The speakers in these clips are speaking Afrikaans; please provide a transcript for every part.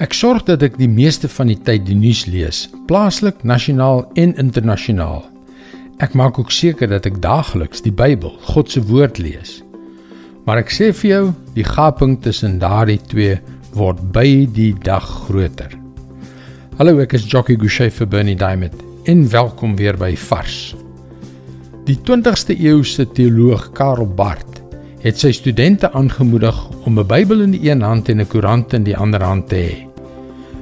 Ek sorg dat ek die meeste van die tyd die nuus lees, plaaslik, nasionaal en internasionaal. Ek maak ook seker dat ek daagliks die Bybel, God se woord lees. Maar ek sê vir jou, die gaping tussen daardie twee word by die dag groter. Hallo, ek is Jockey Gouchee vir Bernie Diamond. En welkom weer by Vars. Die 20ste eeuse teoloog Karl Barth het sy studente aangemoedig om 'n Bybel in die een hand en 'n koerant in die ander hand te hê.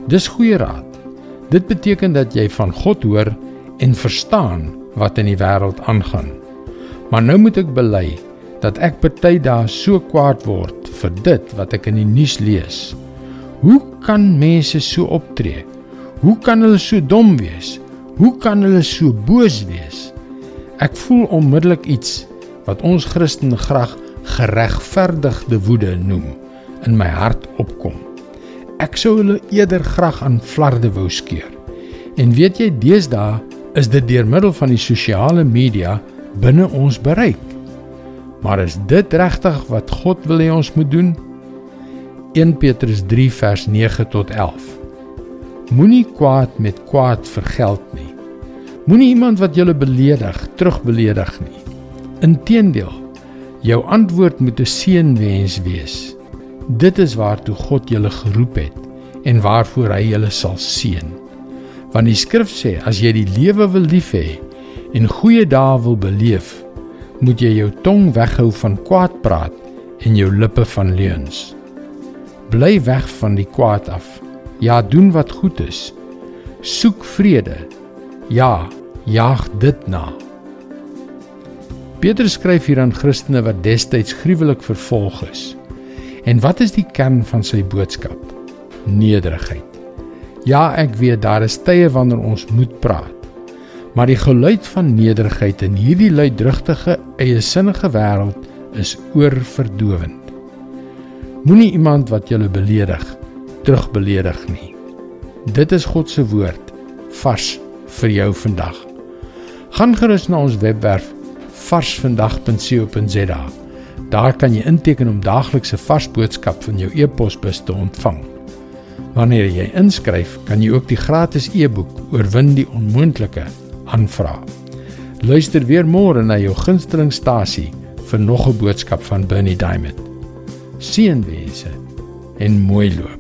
Dis goeie raad. Dit beteken dat jy van God hoor en verstaan wat in die wêreld aangaan. Maar nou moet ek bely dat ek party dae so kwaad word vir dit wat ek in die nuus lees. Hoe kan mense so optree? Hoe kan hulle so dom wees? Hoe kan hulle so boos wees? Ek voel onmiddellik iets wat ons Christene graag geregverdigde woede noem in my hart opkom. Ek sou hulle eerder graag aan flarde wou skeur. En weet jy, deesdae is dit deur middel van die sosiale media binne ons bereik. Maar is dit regtig wat God wil hê ons moet doen? 1 Petrus 3 vers 9 tot 11. Moenie kwaad met kwaad vergeld nie. Moenie iemand wat julle beledig, terugbeledig nie. Inteendeel, jou antwoord moet 'n seënwens wees. Dit is waartoe God julle geroep het en waarvoor hy julle sal seën. Want die skrif sê as jy die lewe wil lief hê en goeie dae wil beleef, moet jy jou tong weghou van kwaad praat en jou lippe van leuns. Bly weg van die kwaad af. Ja, doen wat goed is. Soek vrede. Ja, jaag dit na. Petrus skryf hier aan Christene wat destyds gruwelik vervolg is. En wat is die kern van sy boodskap? Nederigheid. Ja, ek weet daar is tye wanneer ons moet praat. Maar die geluid van nederigheid in hierdie luidrugtige, eie sinnige wêreld is oorverdowend. Moenie iemand wat jou beledig, terugbeledig nie. Dit is God se woord vars vir jou vandag. Gaan gerus na ons webwerf varsvandag.co.za Daar kan jy inteken om daaglikse vars boodskap van jou e-posbus te ontvang. Wanneer jy inskryf, kan jy ook die gratis e-boek Oorwin die onmoontlike aanvra. Luister weer môre na jou gunstelingstasie vir nog 'n boodskap van Bernie Diamond. Seënwense en mooi loop.